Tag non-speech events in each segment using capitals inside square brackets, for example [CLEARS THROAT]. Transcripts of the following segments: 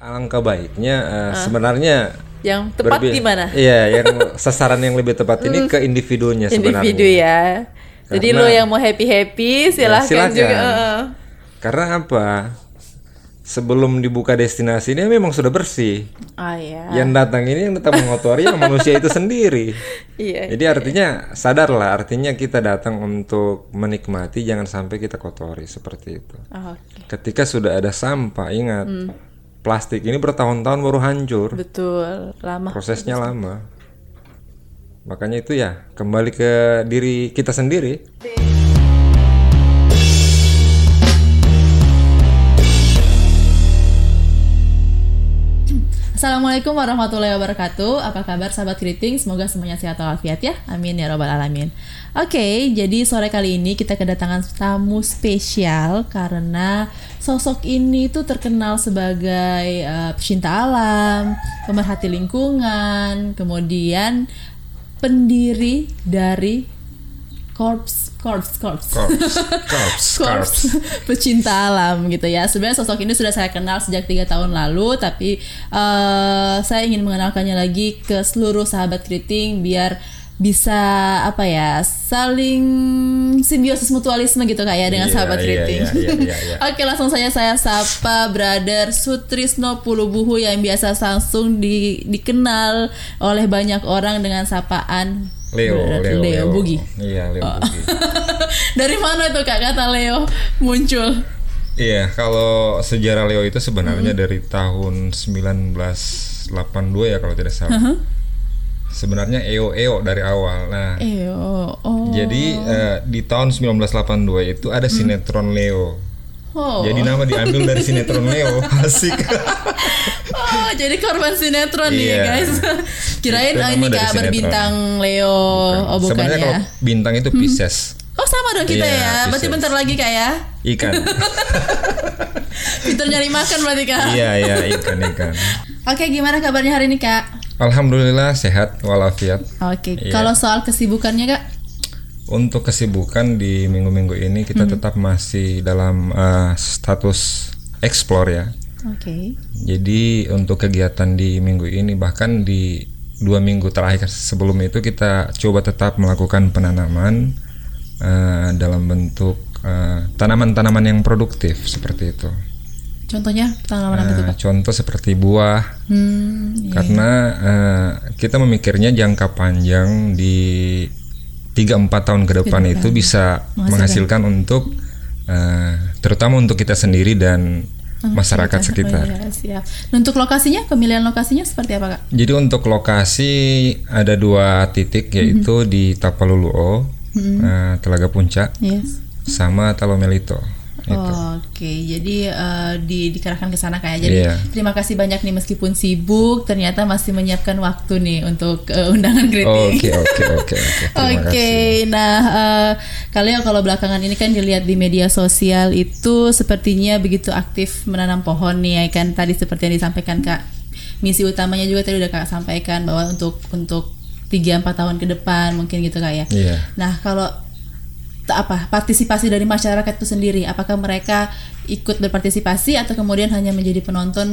Alangkah baiknya uh, sebenarnya Yang tepat berbi- di mana? Iya, yang [LAUGHS] sasaran yang lebih tepat ini ke individunya sebenarnya. Individu ya. Jadi Karena- lo yang mau happy happy silahkan, silakan. juga. Heeh. Karena apa? Sebelum dibuka destinasi ini memang sudah bersih. Ah ya. Yang datang ini yang datang mengotori yang manusia itu sendiri. [LAUGHS] Iya. Jadi artinya sadarlah, artinya kita datang untuk menikmati, jangan sampai kita kotori seperti itu. Ah, Oke. Ketika sudah ada sampah, ingat plastik ini bertahun-tahun baru hancur, Betul. Lama. prosesnya lama. Makanya itu ya kembali ke diri kita sendiri. Assalamualaikum warahmatullahi wabarakatuh. Apa kabar sahabat keriting? Semoga semuanya sehat walafiat ya. Amin ya robbal alamin. Oke, jadi sore kali ini kita kedatangan tamu spesial karena sosok ini tuh terkenal sebagai eh, pecinta alam, pemerhati lingkungan, kemudian pendiri dari Corps Corps Korps, korps, Korps pecinta alam gitu ya. Sebenarnya sosok ini sudah saya kenal sejak tiga tahun lalu, tapi eh, saya ingin mengenalkannya lagi ke seluruh sahabat keriting biar bisa apa ya saling simbiosis mutualisme gitu kayak dengan Iya, sahabat iya, keriting. iya, iya, iya, iya. [LAUGHS] Oke langsung saja saya sapa Brother Sutrisno Pulubuhu yang biasa langsung di- dikenal oleh banyak orang dengan sapaan Leo, Brother Leo, Leo Bugi. Iya, Leo Bugi. [LAUGHS] Dari mana tuh kak kata Leo muncul? Iya, kalau sejarah Leo itu Hmm. sebenarnya dari tahun 1982 ya kalau tidak salah. Sebenarnya EO EO dari awal. Nah, Eh oh, oh. jadi eh, di tahun 1982 itu ada sinetron Leo. Oh. Jadi nama diambil dari sinetron Leo. [LAUGHS] Asik. Oh, jadi korban sinetron nih Iya. guys. Kirain oh, ini kak sinetron. berbintang Leo. Oh bukan Sebenarnya ya. kalau bintang itu Pisces. Oh sama dong kita Iya, ya. Berarti Pisces. bentar lagi kak ya. Ikan. [LAUGHS] Pinter nyari makan berarti kak. iya, iya, ikan, ikan. Oke gimana kabarnya hari ini kak? Alhamdulillah sehat walafiat. Oke. Iya. Kalau soal kesibukannya kak? Untuk kesibukan di minggu-minggu ini kita Hmm. tetap masih dalam eh, status explore ya. Oke. Jadi untuk kegiatan di minggu ini bahkan di dua minggu terakhir sebelum itu kita coba tetap melakukan penanaman eh, dalam bentuk eh, tanaman-tanaman yang produktif seperti itu. Contohnya tanaman apa kak? contoh seperti buah Hmm. iya. karena eh, kita memikirnya jangka panjang di 3-4 tahun ke depan itu bisa menghasilkan untuk eh, terutama untuk kita sendiri dan masyarakat sekitar. Oh, iya, siap. Nah, untuk lokasinya, pemilihan lokasinya seperti apa kak? Jadi untuk lokasi ada dua titik yaitu di Tapaluluo, eh, Telaga Puncak, Yes. sama Talomelito. Itu. Oke, jadi eh, di dikerahkan ke sana kayak jadi Iya. terima kasih banyak nih meskipun sibuk ternyata masih menyiapkan waktu nih untuk eh, undangan kritik. Oke oke oke oke. [LAUGHS] Nah eh, kalian kalau belakangan ini kan dilihat di media sosial itu sepertinya begitu aktif menanam pohon nih ya kan tadi seperti yang disampaikan kak. Misi utamanya juga tadi udah kak sampaikan bahwa untuk untuk 3-4 tahun ke depan mungkin gitu kak ya. Iya. Nah, kalau apa partisipasi dari masyarakat itu sendiri, apakah mereka ikut berpartisipasi atau kemudian hanya menjadi penonton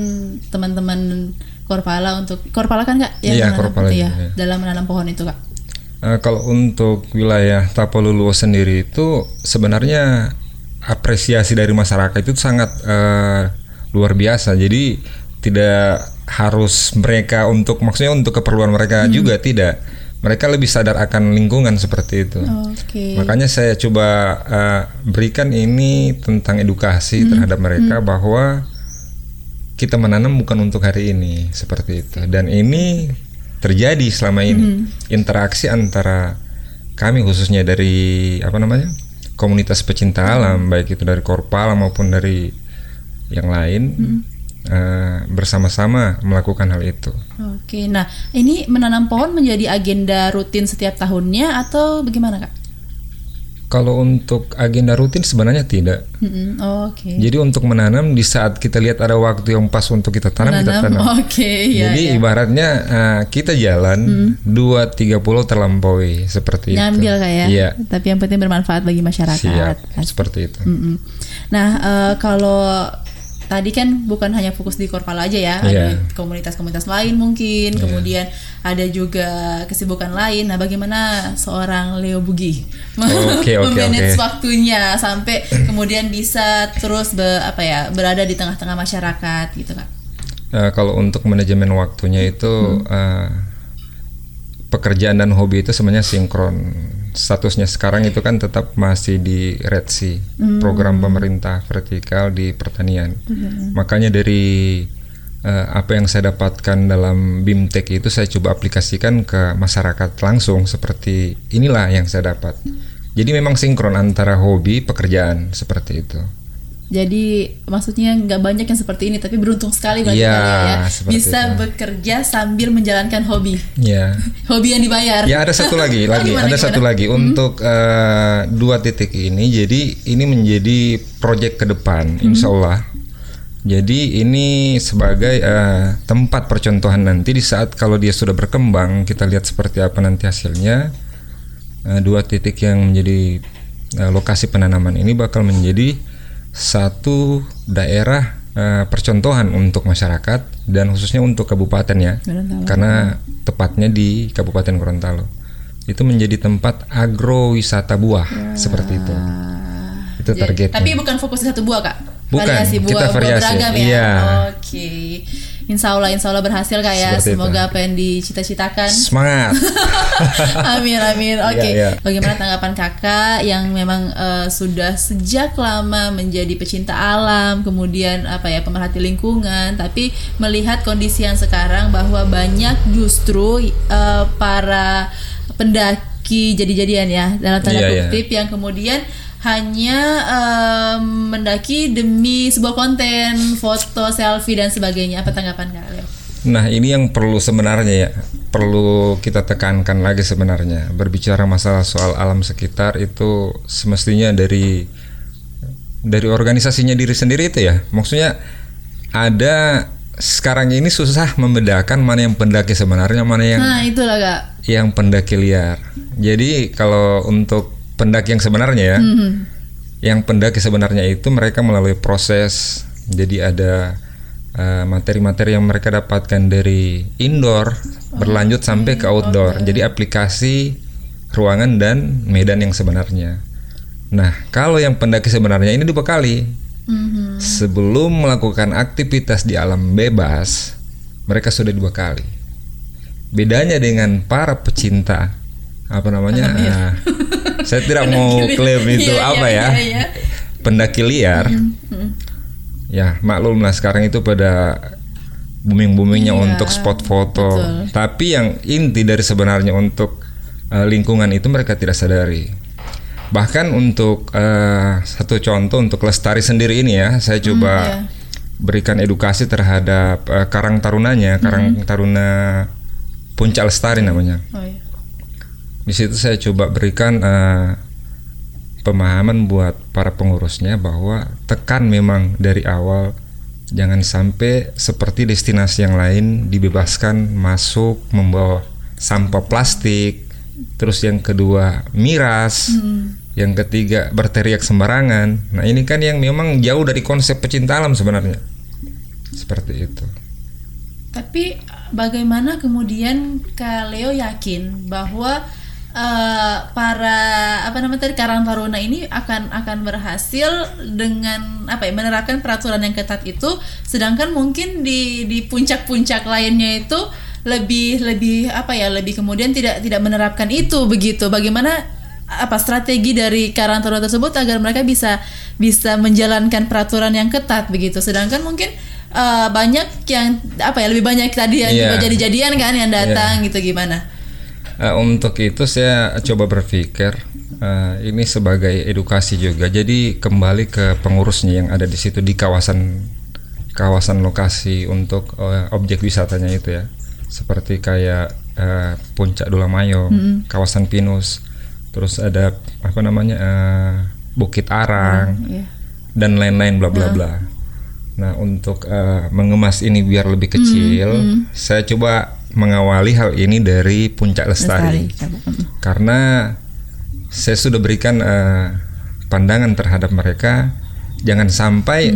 teman-teman Korpala untuk Korpala kan kak yang Iya, Korpala itu ya iya. dalam menanam pohon itu kak? Eh, kalau untuk wilayah Tapaluluo sendiri itu sebenarnya apresiasi dari masyarakat itu sangat eh, luar biasa. Jadi tidak harus mereka untuk maksudnya untuk keperluan mereka juga tidak. Mereka lebih sadar akan lingkungan seperti itu. Oke. Makanya saya coba eh, berikan ini tentang edukasi terhadap mereka bahwa kita menanam bukan untuk hari ini seperti itu. Dan ini terjadi selama ini interaksi antara kami khususnya dari apa namanya komunitas pecinta alam baik itu dari Korpala maupun dari yang lain eh, bersama-sama melakukan hal itu. Oke, nah ini menanam pohon menjadi agenda rutin setiap tahunnya atau bagaimana kak? Kalau untuk agenda rutin sebenarnya tidak. Mm-mm, Oke. Jadi untuk menanam di saat kita lihat ada waktu yang pas untuk kita tanam kita Menanam, tanam. [LAUGHS] Oke, iya. Jadi iya. ibaratnya eh, kita jalan dua tiga pulau terlampaui seperti Nyambil itu. kak ya. Iya. Tapi yang penting bermanfaat bagi masyarakat. Siap seperti itu. Mm-mm. Nah, eh, kalau tadi kan bukan hanya fokus di Korpala aja ya, Iya. ada komunitas-komunitas lain mungkin, kemudian ada juga kesibukan lain. Nah, bagaimana seorang Leo Bugi [LAUGHS] Oke, oke, memanage oke. waktunya sampai kemudian bisa terus be- apa ya berada di tengah-tengah masyarakat gitu kan? Eh, kalau untuk manajemen waktunya itu eh, pekerjaan dan hobi itu sebenarnya sinkron. Statusnya sekarang itu kan tetap masih di Red Sea, program pemerintah vertikal di pertanian. Makanya dari eh, apa yang saya dapatkan dalam BIMTEK itu saya coba aplikasikan ke masyarakat langsung seperti inilah yang saya dapat. Jadi memang sinkron antara hobi pekerjaan seperti itu. Jadi maksudnya nggak banyak yang seperti ini, tapi beruntung sekali bagi Iya, kalian ya seperti bisa itu. bekerja sambil menjalankan hobi, Ya. [LAUGHS] hobi yang dibayar. Ya ada satu lagi, [LAUGHS] lagi gimana, ada gimana? satu lagi untuk eh, dua titik ini. Jadi ini menjadi proyek ke depan, insya Allah. Jadi ini sebagai eh, tempat percontohan nanti di saat kalau dia sudah berkembang, kita lihat seperti apa nanti hasilnya. Eh, dua titik yang menjadi eh, lokasi penanaman ini bakal menjadi satu daerah eh, percontohan untuk masyarakat dan khususnya untuk kabupaten ya Gorontalo. karena tepatnya di Kabupaten Gorontalo itu menjadi tempat agrowisata buah seperti itu itu targetnya Tapi bukan fokus satu buah kak. Bukan, variasi buah, kita buah variasi, beragam ya. iya. Oke. Insya Allah, insya Allah berhasil kak ya. Seperti itu. Semoga apa yang dicita-citakan. semangat [LAUGHS] amin amin. Oke. Iya, iya. Bagaimana tanggapan kakak yang memang eh, sudah sejak lama menjadi pecinta alam, kemudian apa ya pemerhati lingkungan, tapi melihat kondisi yang sekarang bahwa banyak justru eh, para pendaki jadi-jadian ya dalam tanda Iya, iya. kutip yang kemudian hanya em, mendaki demi sebuah konten, foto, selfie dan sebagainya. Apa tanggapan kak Leo? Nah ini yang perlu sebenarnya ya perlu kita tekankan lagi sebenarnya berbicara masalah soal alam sekitar itu semestinya dari dari organisasinya diri sendiri itu ya maksudnya ada sekarang ini susah membedakan mana yang pendaki sebenarnya mana yang Nah itulah kak. yang pendaki liar. Jadi kalau untuk pendaki yang sebenarnya ya, Mhm. yang pendaki sebenarnya itu mereka melalui proses. Jadi ada uh, materi-materi yang mereka dapatkan dari indoor berlanjut sampai ke outdoor. Jadi aplikasi ruangan dan medan yang sebenarnya. Nah, kalau yang pendaki sebenarnya ini dibekali Mhm. sebelum melakukan aktivitas di alam bebas, mereka sudah dibekali. Bedanya dengan para pecinta apa namanya? ah, [LAUGHS] saya tidak mau klaim itu Iya, apa iya, ya? iya, iya. Pendaki liar. Mhm. Ya, maklum lah sekarang itu pada booming-boomingnya Iya, untuk spot foto. betul. Tapi yang inti dari sebenarnya untuk uh, lingkungan itu mereka tidak sadari. Bahkan untuk uh, satu contoh untuk lestari sendiri ini ya, saya coba iya. berikan edukasi terhadap uh, Karang Tarunanya, Karang Taruna Puncak Lestari namanya. Oh, iya. Di situ saya coba berikan eh, pemahaman buat para pengurusnya bahwa tekan memang dari awal jangan sampai seperti destinasi yang lain dibebaskan masuk membawa sampah plastik. Terus yang kedua miras, yang ketiga berteriak sembarangan. Nah ini kan yang memang jauh dari konsep pecinta alam sebenarnya. Seperti itu. Tapi bagaimana kemudian Kak Leo yakin bahwa eh, para apa namanya tadi Karang Taruna ini akan akan berhasil dengan apa ya menerapkan peraturan yang ketat itu, sedangkan mungkin di di puncak-puncak lainnya itu lebih lebih apa ya lebih kemudian tidak tidak menerapkan itu begitu. Bagaimana apa strategi dari Karang Taruna tersebut agar mereka bisa bisa menjalankan peraturan yang ketat begitu. Sedangkan mungkin eh, banyak yang apa ya lebih banyak tadi yang Iya. juga jadi-jadian kan yang datang gitu gimana? Eh, untuk itu saya coba berpikir eh, ini sebagai edukasi juga. Jadi kembali ke pengurusnya yang ada di situ di kawasan kawasan lokasi untuk eh, objek wisatanya itu ya. Seperti kayak eh, Puncak Dulamayo, kawasan Pinus, terus ada apa namanya eh, Bukit Arang Iya. dan lain-lain bla bla bla. Nah, untuk eh, mengemas ini biar lebih kecil, saya coba mengawali hal ini dari Puncak Lestari. Karena saya sudah berikan eh, pandangan terhadap mereka jangan sampai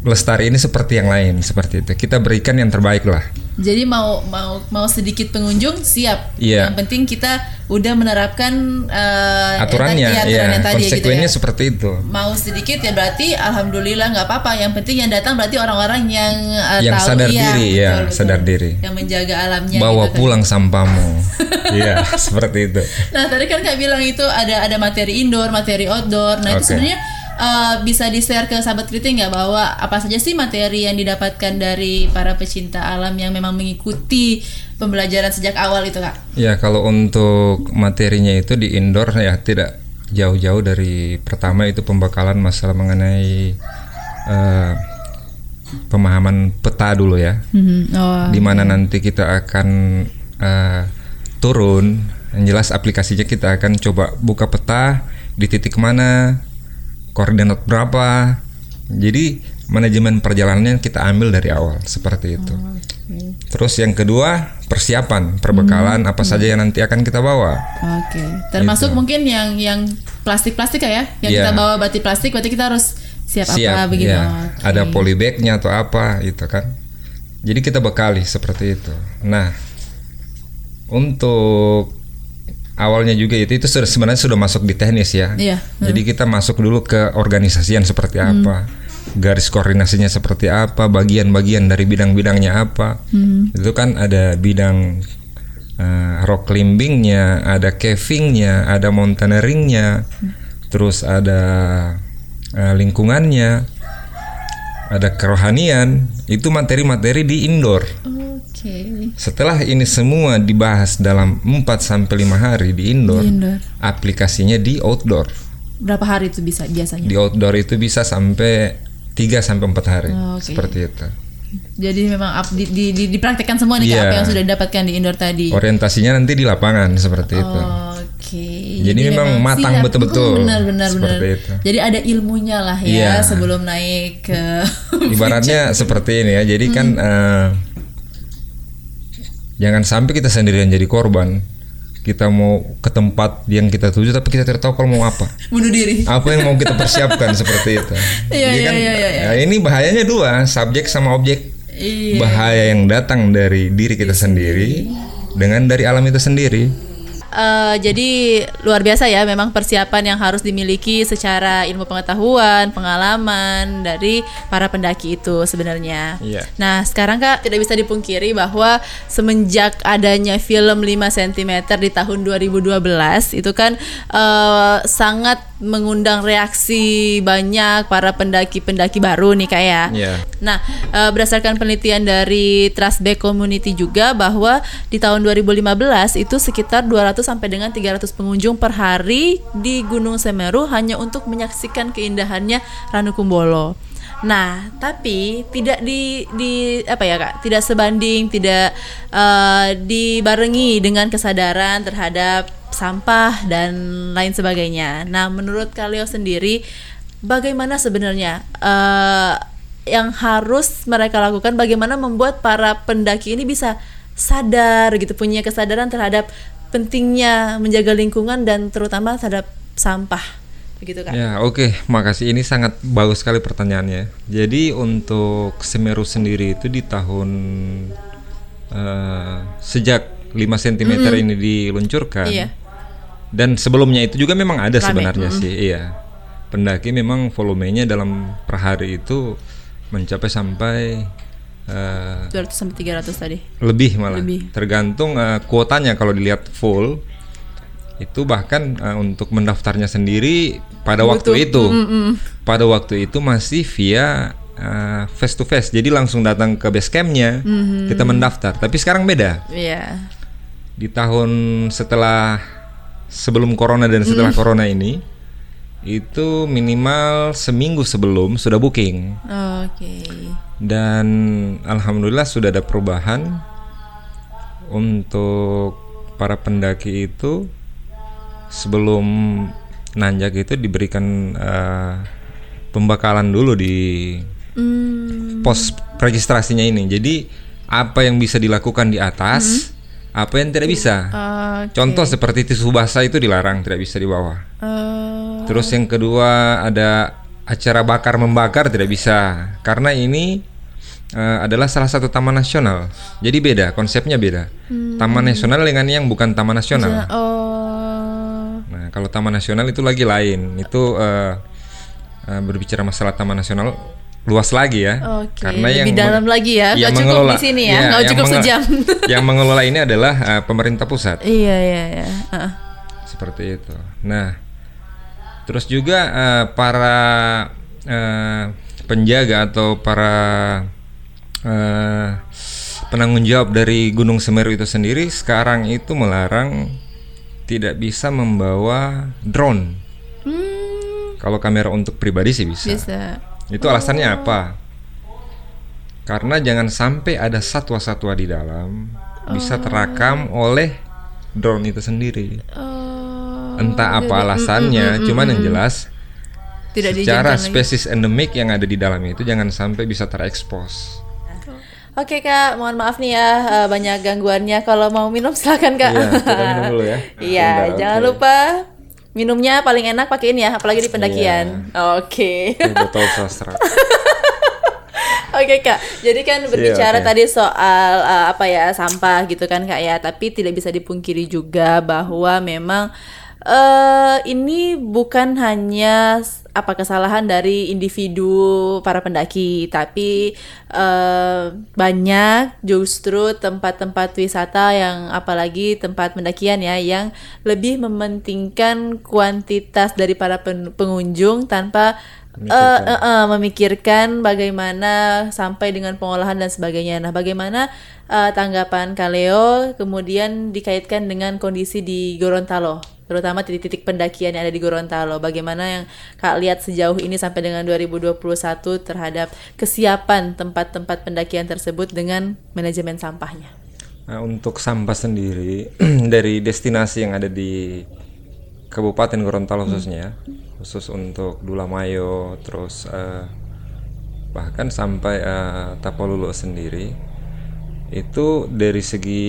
lestari ini seperti yang lain seperti itu. Kita berikan yang terbaik lah. Jadi mau mau mau sedikit pengunjung siap. Iya. Yang penting kita udah menerapkan eh, Aturannya, ya, tadi- ya, aturannya tadi gitu konsekuensinya ya. seperti itu. Mau sedikit ya berarti alhamdulillah nggak apa-apa. Yang penting yang datang berarti orang-orang yang eh, Yang tahu sadar iya, diri, ya, sadar diri. Yang menjaga alamnya. Bawa gitu kan. pulang sampahmu. [LAUGHS] Iya, seperti itu. Nah tadi kan kak bilang itu ada ada materi indoor, materi outdoor. Nah itu Oke. sebenarnya eh, bisa di share ke sahabat kritik nggak bahwa apa saja sih materi yang didapatkan dari para pecinta alam yang memang mengikuti pembelajaran sejak awal itu kak? Ya, kalau untuk materinya itu di indoor ya tidak jauh-jauh dari pertama itu pembekalan masalah mengenai eh, pemahaman peta dulu ya. Oh. di mana nanti kita akan eh, turun yang jelas aplikasinya kita akan coba buka peta di titik mana koordinat berapa jadi manajemen perjalanannya kita ambil dari awal seperti itu terus yang kedua persiapan perbekalan apa saja yang nanti akan kita bawa Oke. Termasuk mungkin yang yang plastik-plastik ya, yang Iya. kita bawa berarti plastik, berarti kita harus siap, apa siap begitu. ya Oke. ada polybagnya atau apa itu kan jadi kita bekali seperti itu nah untuk awalnya juga itu itu sudah sebenarnya sudah masuk di teknis ya. Iya. jadi kita masuk dulu ke organisasian seperti apa garis koordinasinya seperti apa bagian-bagian dari bidang-bidangnya apa. Itu kan ada bidang eh, rock climbingnya ada cavingnya ada mountaineeringnya terus ada eh, lingkungannya ada kerohanian. Itu materi-materi di indoor Setelah ini semua dibahas dalam 4 sampai 5 hari di indoor, Di indoor. aplikasinya di outdoor. Berapa hari itu bisa biasanya? Di outdoor itu bisa sampai 3 sampai 4 hari. Oh, oke. Seperti itu. Jadi memang up- di, di, di- dipraktekkan semua nih Iya. apa yang sudah didapatkan di indoor tadi. Orientasinya nanti di lapangan seperti itu. Oke. Jadi memang matang betul-betul. Benar benar benar. Jadi ada ilmunya lah ya Iya. sebelum naik ke Ibaratnya [LAUGHS] seperti ini ya. Jadi kan eh, jangan sampai kita sendirian jadi korban. Kita mau ke tempat yang kita tuju tapi kita tidak tahu kalau mau apa. [LAUGHS] bunuh diri. apa yang mau kita persiapkan seperti itu. [LAUGHS] Iya, Jadi iya, kan, iya, iya. ya ini bahayanya dua, subjek sama objek. Iya. Bahaya yang datang dari diri kita sendiri dengan dari alam itu sendiri. Eh, jadi luar biasa ya memang persiapan yang harus dimiliki secara ilmu pengetahuan, pengalaman dari para pendaki itu sebenarnya. Iya. Nah, sekarang Kak tidak bisa dipungkiri bahwa semenjak adanya film 5 cm di tahun 2012 itu kan eh, sangat mengundang reaksi banyak para pendaki-pendaki baru nih Kak ya. Iya. Nah, eh, berdasarkan penelitian dari Trustback Community juga bahwa di tahun 2015 itu sekitar 200 sampai dengan 300 pengunjung per hari di Gunung Semeru hanya untuk menyaksikan keindahannya Ranu Kumbolo. Nah, tapi tidak di di apa ya Kak? Tidak sebanding, tidak eh, dibarengi dengan kesadaran terhadap sampah dan lain sebagainya. Nah, menurut Kaleo sendiri bagaimana sebenarnya eh, yang harus mereka lakukan bagaimana membuat para pendaki ini bisa sadar gitu punya kesadaran terhadap pentingnya menjaga lingkungan dan terutama terhadap sampah begitu kan Ya, oke, makasih. Ini sangat bagus sekali pertanyaannya. Jadi untuk Semeru sendiri itu di tahun eh, sejak 5 cm ini diluncurkan. Iya. Dan sebelumnya itu juga memang ada Rame, sebenarnya sih, iya. Pendaki memang volumenya dalam per hari itu mencapai sampai eh, 200 sampai 300 tadi. lebih malah. Lebih. tergantung eh, kuotanya. Kalau dilihat full itu bahkan eh, untuk mendaftarnya sendiri pada waktu itu. Pada waktu itu masih via eh, face to face. Jadi langsung datang ke base campnya kita mendaftar. Tapi sekarang beda. Iya. Di tahun setelah sebelum corona dan setelah corona ini itu minimal seminggu sebelum sudah booking. Oke. Dan alhamdulillah sudah ada perubahan. Untuk para pendaki itu sebelum nanjak itu diberikan eh, pembekalan dulu di Hmm, pos registrasinya ini. Jadi apa yang bisa dilakukan di atas, apa yang tidak bisa. oke. Contoh seperti tisu basah itu dilarang, tidak bisa di bawah. Eh, Terus yang kedua ada acara bakar membakar tidak bisa karena ini eh, adalah salah satu taman nasional. Jadi beda, konsepnya beda. Taman nasional dengan yang bukan taman nasional. Oh. Nah, kalau taman nasional itu lagi lain. Itu eh, eh, berbicara masalah taman nasional luas lagi ya. Oke, Karena yang lebih dalam lagi ya. yang cukup di sini ya, nggak yang cukup menge- sejam. [LAUGHS] yang mengelola ini adalah eh, pemerintah pusat. Iya iya iya. Heeh. seperti itu. Nah, terus juga eh, para eh, penjaga atau para eh, penanggung jawab dari Gunung Semeru itu sendiri sekarang itu melarang tidak bisa membawa drone. Hmm, Kalau kamera untuk pribadi sih bisa. bisa. Itu alasannya apa? Karena jangan sampai ada satwa-satwa di dalam bisa terakam oleh drone itu sendiri. Oh, Entah apa alasannya, cuman yang jelas tidak secara diizinkan lagi. spesies endemik yang ada di dalam itu jangan sampai bisa terekspos. Oke kak, mohon maaf nih ya eh, banyak gangguannya. Kalau mau minum silakan kak. Iya, kita minum dulu ya. [LAUGHS] Iya, jangan oke. lupa minumnya paling enak pakai ini ya, apalagi di pendakian. Oke. Ini botol sastra. [LAUGHS] Oke kak, jadi kan berbicara oke. tadi soal uh, apa ya sampah gitu kan kak ya, tapi tidak bisa dipungkiri juga bahwa memang eh ini bukan hanya apa kesalahan dari individu para pendaki, tapi eh banyak justru tempat-tempat wisata yang apalagi tempat pendakian ya yang lebih mementingkan kuantitas dari para pen- pengunjung tanpa eh, eh, eh, memikirkan bagaimana sampai dengan pengolahan dan sebagainya. Nah, bagaimana eh, tanggapan Kaleo kemudian dikaitkan dengan kondisi di Gorontalo, terutama titik-titik pendakian yang ada di Gorontalo. Bagaimana yang Kak lihat sejauh ini sampai dengan 2021 terhadap kesiapan tempat-tempat pendakian tersebut dengan manajemen sampahnya. Nah, untuk sampah sendiri [CLEARS THROAT] dari destinasi yang ada di Kabupaten Gorontalo khususnya, khusus untuk Dulamayo, terus eh, bahkan sampai eh, Tapalulu sendiri, itu dari segi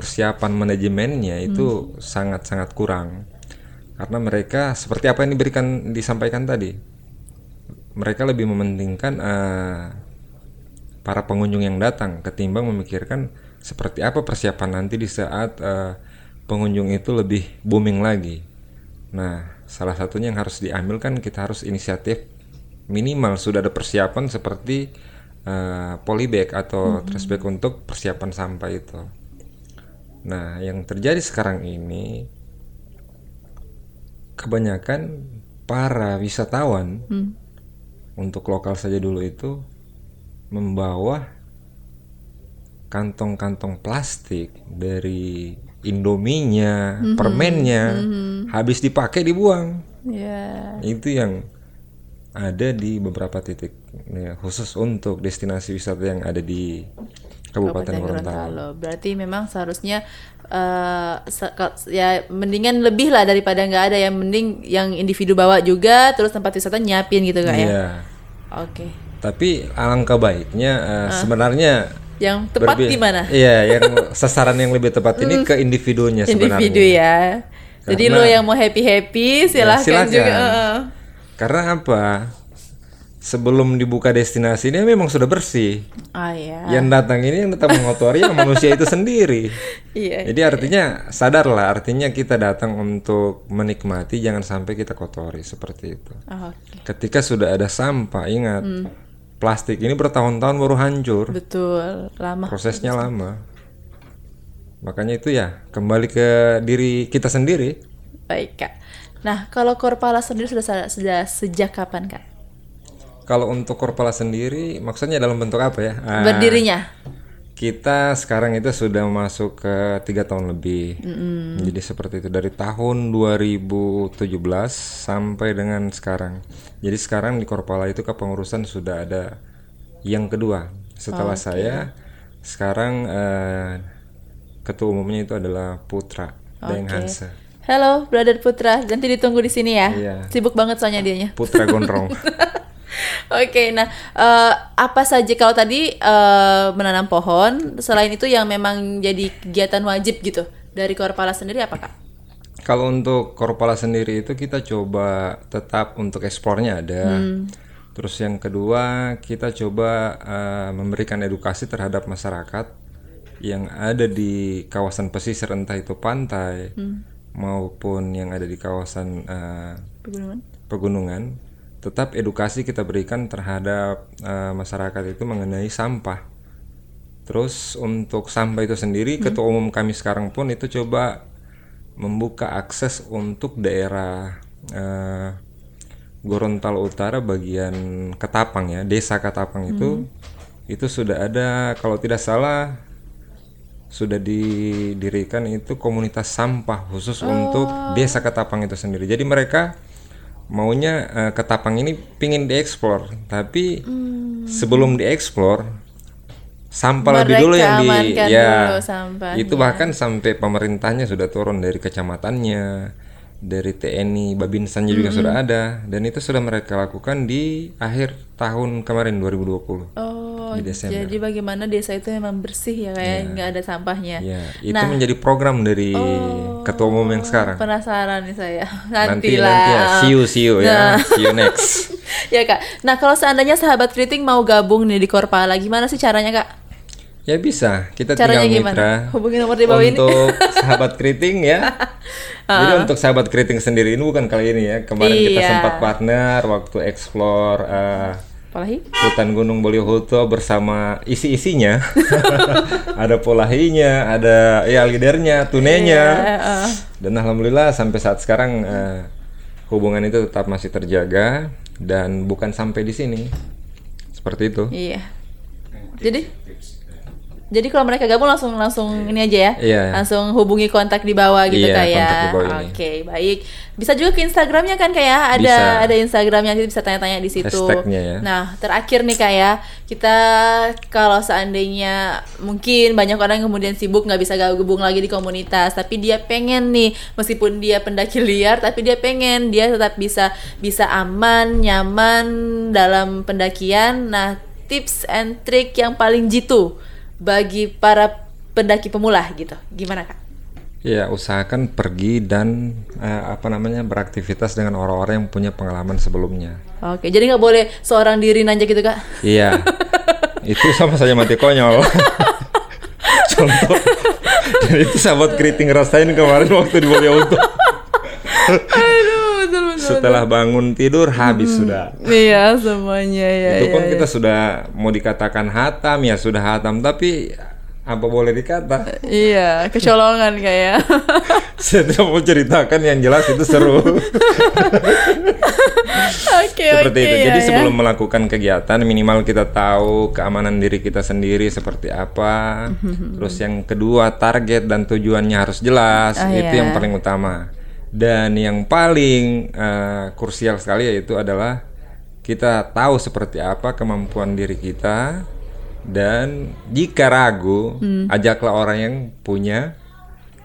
persiapan manajemennya itu sangat-sangat kurang, karena mereka seperti apa yang diberikan disampaikan tadi, mereka lebih mementingkan eh, para pengunjung yang datang ketimbang memikirkan seperti apa persiapan nanti di saat eh, pengunjung itu lebih booming lagi. Nah, salah satunya yang harus diambil kan kita harus inisiatif minimal sudah ada persiapan seperti eh, polybag atau trash bag untuk persiapan sampah itu. Nah, yang terjadi sekarang ini kebanyakan para wisatawan untuk lokal saja dulu itu membawa kantong-kantong plastik dari Indominya, permennya, habis dipakai dibuang. Ya. Itu yang ada di beberapa titik ya, khusus untuk destinasi wisata yang ada di Kabupaten Gorontalo. Berarti memang seharusnya eh, se- ka- ya mendingan lebih lah daripada nggak ada yang mending yang individu bawa juga terus tempat wisata nyiapin gitu kak ya. Iya. Oke. Tapi alangkah baiknya eh, sebenarnya Yang tepat di mana? Iya, yang sasaran yang lebih tepat ini ke individunya sebenarnya. Individu ya. Jadi Karena- lo yang mau happy happy silahkan, silakan. juga. Heeh. Karena apa? Sebelum dibuka destinasi ini memang sudah bersih. Ah ya. Yang datang ini yang datang mengotori yang [LAUGHS] manusia itu sendiri. Iya. Jadi artinya sadarlah, artinya kita datang untuk menikmati, jangan sampai kita kotori seperti itu. Ah, Oke. Ketika sudah ada sampah, ingat plastik ini bertahun-tahun baru hancur, Betul. Lama. prosesnya lama. Makanya itu ya kembali ke diri kita sendiri. Baik kak. Nah kalau Korpala sendiri sudah sudah sejak kapan kak? Kalau untuk Korpala sendiri, maksudnya dalam bentuk apa ya? Ah, Berdirinya. Kita sekarang itu sudah masuk ke tiga tahun lebih. Jadi seperti itu dari tahun 2017 sampai dengan sekarang. Jadi sekarang di Korpala itu kepengurusan sudah ada yang kedua. Setelah saya, sekarang eh, ketua umumnya itu adalah Putra Daeng Hanse. Halo, Brother Putra. Nanti ditunggu di sini ya. Iya. Sibuk banget soalnya dianya. Putra Gondrong. [LAUGHS] Oke, nah eh, apa saja kalau tadi eh, menanam pohon, selain itu yang memang jadi kegiatan wajib gitu dari Korpala sendiri apa kak? Kalau untuk Korpala sendiri itu kita coba tetap untuk ekspornya ada. Terus yang kedua kita coba eh, memberikan edukasi terhadap masyarakat yang ada di kawasan pesisir entah itu pantai maupun yang ada di kawasan eh, Pegunungan. pegunungan. Tetap edukasi kita berikan terhadap eh, masyarakat itu mengenai sampah. Terus untuk sampah itu sendiri, ketua umum kami sekarang pun itu coba membuka akses untuk daerah eh, Gorontalo Utara bagian Ketapang ya, desa Ketapang itu itu sudah ada kalau tidak salah sudah didirikan itu komunitas sampah khusus untuk desa Ketapang itu sendiri. Jadi mereka maunya eh, Ketapang ini pingin dieksplor, tapi sebelum dieksplor sampah lebih dulu yang di ya dulu itu bahkan sampai pemerintahnya sudah turun dari kecamatannya dari TNI Babinsannya juga sudah ada dan itu sudah mereka lakukan di akhir tahun kemarin 2020 Oh, Di Desember. jadi bagaimana desa itu memang bersih ya kayak nggak ada sampahnya. ya itu menjadi program dari ketua umum yang sekarang Penasaran nih saya. nanti Nantilah. nanti ya see you see you ya see you next [LAUGHS] ya kak. Nah kalau seandainya sahabat kriting mau gabung nih di Korpala, gimana sih caranya kak? ya bisa kita Caranya tinggal gimana? mitra Hubungi nomor di bawah ini. untuk [LAUGHS] sahabat keriting ya. [LAUGHS] Jadi untuk sahabat keriting sendiri ini bukan kali ini ya. Kemarin kita Iya. sempat partner waktu explore eh, Apalagi? hutan Gunung Boliohuto bersama isi-isinya. [LAUGHS] ada polahinya, ada ya lidernya, tunenya. Heeh. Dan alhamdulillah sampai saat sekarang eh, hubungan itu tetap masih terjaga dan bukan sampai di sini. Seperti itu. Iya. Jadi jadi kalau mereka gabung langsung langsung ini aja ya. Iya. Langsung hubungi kontak di bawah gitu Iya, kayak. kontak di bawah ini. Oke, baik. Bisa juga ke Instagramnya kan kayak ada Bisa. ada Instagramnya nanti bisa tanya-tanya di situ. Ya. Nah, terakhir nih kayak kita kalau seandainya mungkin banyak orang yang kemudian sibuk nggak bisa gabung lagi di komunitas, tapi dia pengen nih meskipun dia pendaki [LAUGHS] liar, tapi dia pengen dia tetap bisa bisa aman, nyaman dalam pendakian. Nah, tips and trick yang paling jitu bagi para pendaki pemula gitu. Gimana kak? Ya, usahakan pergi dan eh, apa namanya beraktivitas dengan orang-orang yang punya pengalaman sebelumnya. Oke, jadi nggak boleh seorang diri aja gitu kak? Iya, [LAUGHS] itu sama saja mati konyol. [LAUGHS] Contoh, dan itu sahabat keriting rasain kemarin waktu di Boliowoto. [LAUGHS] Setelah bangun tidur habis sudah. Iya semuanya ya. itu pun ya, kita sudah mau dikatakan hatam ya sudah hatam, tapi apa boleh dikata? Iya, kecolongan kayak. [LAUGHS] Saya tidak mau ceritakan yang jelas itu seru. [LAUGHS] Oke, seperti oke, itu. ya, Jadi ya. sebelum melakukan kegiatan minimal kita tahu keamanan diri kita sendiri seperti apa. Terus yang kedua target dan tujuannya harus jelas. Oh, itu iya. yang paling utama. Dan yang paling eh, krusial sekali yaitu adalah kita tahu seperti apa kemampuan diri kita dan jika ragu Hmm. ajaklah orang yang punya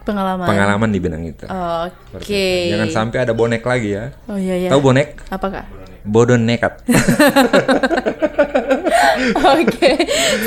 pengalaman. pengalaman di bidang itu. Oke. Jangan sampai ada bonek lagi ya. Oh iya ya. Tahu bonek? Apa kak? Bodoh nekat. [LAUGHS] [LAUGHS] Oke,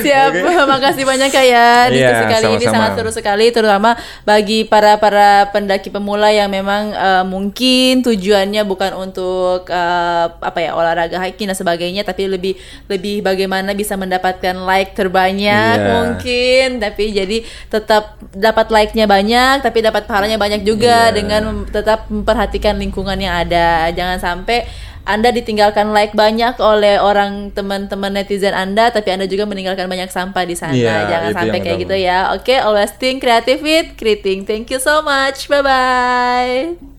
siap. [LAUGHS] Makasih banyak kak ya. Diskusi Iya, kali ini sama-sama. sangat seru sekali, terutama bagi para para pendaki pemula yang memang eh, mungkin tujuannya bukan untuk eh, apa ya olahraga hiking dan sebagainya, tapi lebih lebih bagaimana bisa mendapatkan like terbanyak Iya. mungkin. Tapi jadi tetap dapat like-nya banyak, tapi dapat pahalanya banyak juga Iya. dengan tetap memperhatikan lingkungan yang ada. Jangan sampai anda ditinggalkan like banyak oleh orang teman-teman netizen Anda, tapi Anda juga meninggalkan banyak sampah di sana. Iya, Jangan sampai kayak utama. gitu ya. Oke, always think creative it, kriting. Thank you so much. Bye bye.